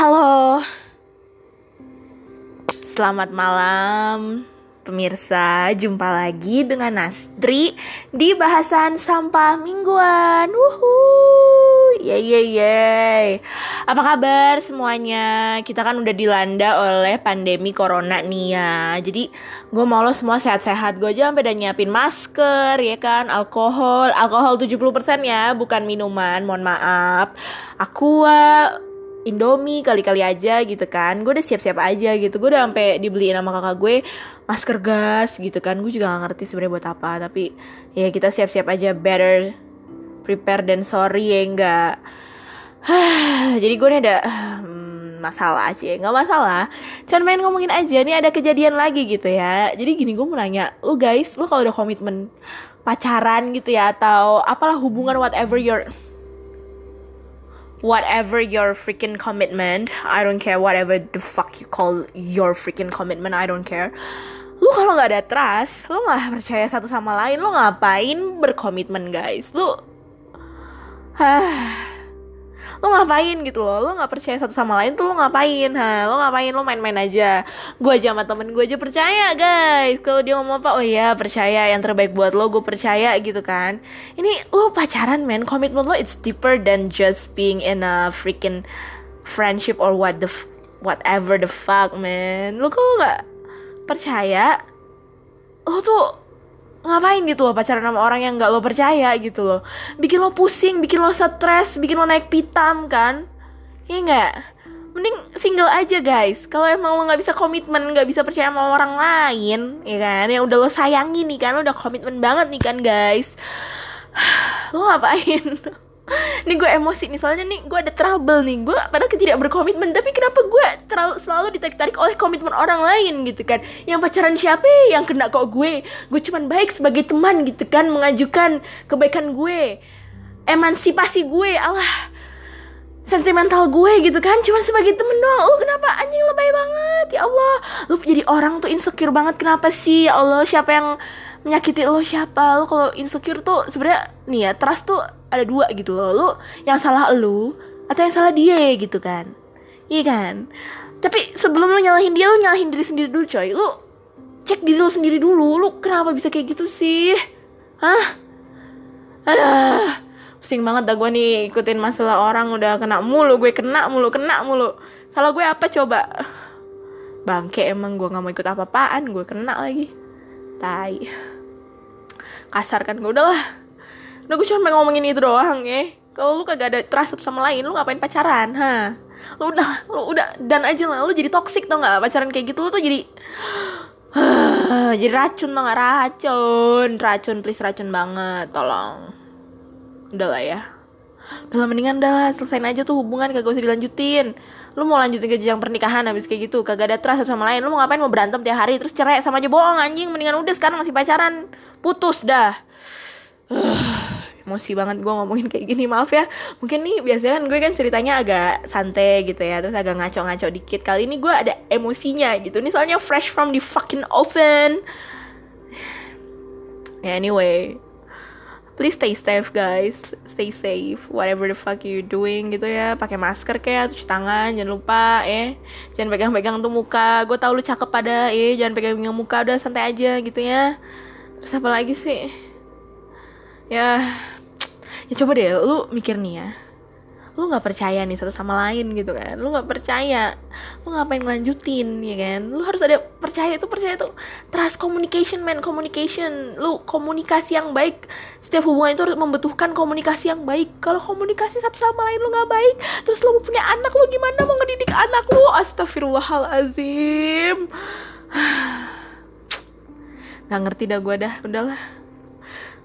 Halo, selamat malam pemirsa. Jumpa lagi dengan Nastri di bahasan sampah mingguan. Wuhu, yeay. Apa kabar semuanya? Kita kan udah dilanda oleh pandemi corona nih ya. Jadi gue mau lo semua sehat-sehat. Gue aja sampai udah nyiapin masker ya kan, alkohol, alkohol 70% ya, bukan minuman. Mohon maaf. Aqua Indomie kali-kali aja gitu kan. Gue udah siap-siap aja gitu. Gue udah sampai dibeliin sama kakak gue masker gas gitu kan. Gue juga gak ngerti sebenarnya buat apa. Tapi ya kita siap-siap aja. Better prepare than sorry ya enggak. Jadi gue nih ada hmm, masalah aja nggak masalah. Cuman main ngomongin aja. Nih ada kejadian lagi gitu ya. Jadi gini gue mau nanya. Lu guys lu kalau udah komitmen pacaran gitu ya atau apalah hubungan whatever your whatever your freaking commitment. I don't care whatever the fuck you call your freaking commitment I don't care. Lu kalau nggak ada trust lu nggak percaya satu sama lain lu ngapain berkomitmen guys? Lu lu ngapain? gitu loh. Lu nggak percaya satu sama lain tuh lu ngapain? Ha lu ngapain? Lu main-main aja. Gue aja sama temen gue aja percaya guys. Kalau dia ngomong apa oh iya percaya. Yang terbaik buat lo gue percaya gitu kan. Ini lu pacaran men. Komitmen lo it's deeper than just being in a freaking friendship or what the whatever the fuck man lu kok nggak percaya lo tuh ngapain gitu loh pacaran sama orang yang nggak lo percaya gitu loh? Bikin lo pusing bikin lo stres bikin lo naik pitam kan? Ya nggak? Mending single aja guys. Kalau emang lo nggak bisa komitmen nggak bisa percaya sama orang lain ya kan? Yang udah lo sayangi nih kan lo udah komitmen banget nih kan guys? Lo ngapain nih gue emosi nih soalnya nih gue ada trouble nih. Gue padahal tidak berkomitmen tapi kenapa gue terlalu selalu ditarik-tarik oleh komitmen orang lain gitu kan? Yang pacaran siapa yang kena kok gue? Gue cuman baik sebagai teman gitu kan mengajukan kebaikan gue. Emansipasi gue Allah sentimental gue gitu kan cuman sebagai temen doang. Lu kenapa? Anjing lebay banget. Ya Allah. Lu jadi orang tuh insecure banget. Kenapa sih? Ya Allah siapa yang menyakiti lo siapa. Lo kalau insecure tuh sebenarnya nih ya trust tuh ada dua gitu loh. Lo yang salah lo atau yang salah dia gitu kan. Iya kan? Tapi sebelum lo nyalahin dia lo nyalahin diri sendiri dulu coy. Lo cek diri lo sendiri dulu. Lo kenapa bisa kayak gitu sih? Hah? Ada pusing banget dah gue nih ikutin masalah orang. Udah kena mulu gue kena mulu kena mulu. Salah gue apa coba? Bangke emang gue nggak mau ikut apa-apaan gue kena lagi tai. Kasar kan? Gue udahlah. Udah gue cuma ngomongin itu doang ya. Kalau lu kagak ada trust sama lain lu ngapain pacaran ha? Lu udah lu udah dan aja lah. Lu jadi toxic tau nggak? Pacaran kayak gitu lu tuh jadi jadi racun tau gak racun. Racun please racun banget tolong. Udah lah ya udah mendingan dah selesain aja tuh hubungan kagak usah dilanjutin. Lu mau lanjutin ke jenjang pernikahan habis kayak gitu kagak ada trust sama lain. Lu mau ngapain mau berantem tiap hari terus cerai sama aja bohong anjing. Mendingan udah sekarang masih pacaran. Putus dah. Emosi banget gue ngomongin kayak gini maaf ya. Mungkin nih biasanya kan gue kan ceritanya agak santai gitu ya terus agak ngaco-ngaco dikit. Kali ini gue ada emosinya gitu. Ini soalnya fresh from the fucking oven. Ya anyway please stay safe guys. Stay safe. Whatever the fuck you doing gitu ya. Pakai masker kayak cuci tangan jangan lupa ya jangan pegang-pegang tuh muka. Gue tau lu cakep pada ya jangan pegang-pegang muka udah santai aja gitu ya. Terus apa lagi sih? Ya ya coba deh lu mikir nih ya lu nggak percaya nih satu sama lain gitu kan. Lu nggak percaya lu ngapain ngelanjutin ya kan? Lu harus ada percaya itu percaya itu trust communication man communication. Lu komunikasi yang baik. Setiap hubungan itu harus membutuhkan komunikasi yang baik. Kalau komunikasi satu sama lain lu nggak baik terus lu punya anak lu gimana? Mau ngedidik anak lu? Astagfirullahalazim nggak ngerti dah gue dah. Udahlah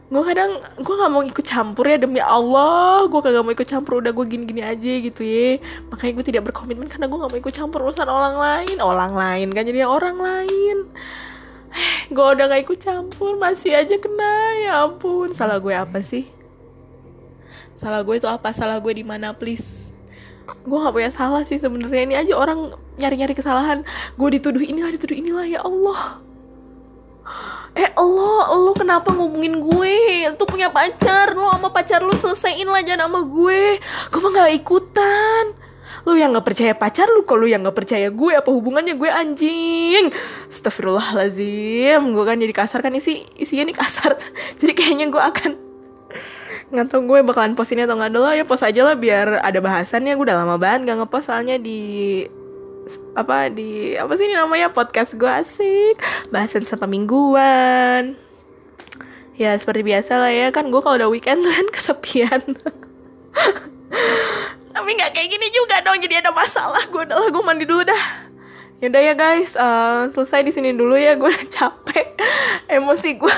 gue kadang gue nggak mau ikut campur ya demi Allah. Gue kagak mau ikut campur udah gue gini-gini aja gitu ya. Makanya gue tidak berkomitmen karena gue nggak mau ikut campur urusan orang lain. Orang lain kan jadi orang lain. Gue udah gak ikut campur masih aja kena. Ya ampun salah gue apa sih? Salah gue itu apa? Salah gue di mana please? Gue gak punya salah sih sebenarnya. Ini aja orang nyari-nyari kesalahan. Gue dituduh inilah dituduh inilah ya Allah Eh lo, lo kenapa ngomongin gue? Tuh punya pacar, lo sama pacar lo selesaiin lah jangan sama gue. Gue mah gak ikutan? Lu yang nggak percaya pacar lu kalau yang nggak percaya gue? Apa hubungannya gue anjing? Astagfirullahalazim gue kan jadi kasar kan isi isinya nih kasar. Jadi kayaknya gue akan tau gue bakalan post ini atau nggak. Dulu ya post aja lah biar ada bahasannya. Gue udah lama banget gak ngepost soalnya di apa di apa sih ini namanya? Podcast gue asik bahasan sampai mingguan. Ya seperti biasa lah ya. Kan gue kalau udah weekend kan kesepian. Tapi nggak kayak gini juga dong jadi ada masalah. Gue adalah gue mandi dulu dah. Yaudah ya guys. Uh, selesai di sini dulu ya. Gue udah capek. Emosi gue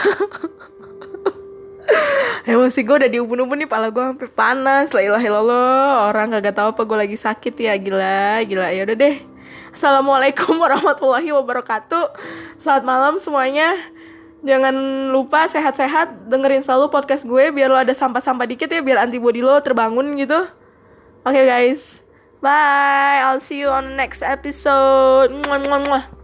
Emosi gue udah diubun-ubun nih. Pala gue sampai panas. La ilaha illallah. Orang gak tahu apa gue lagi sakit ya. Gila Gila. Ya udah deh Assalamualaikum warahmatullahi wabarakatuh. Selamat malam semuanya. Jangan lupa sehat-sehat Dengerin selalu podcast gue Biar lo ada sampah-sampah dikit ya Biar antibody lo terbangun gitu. Oke okay, guys. Bye. I'll see you on the next episode. Mwah, mwah, mwah.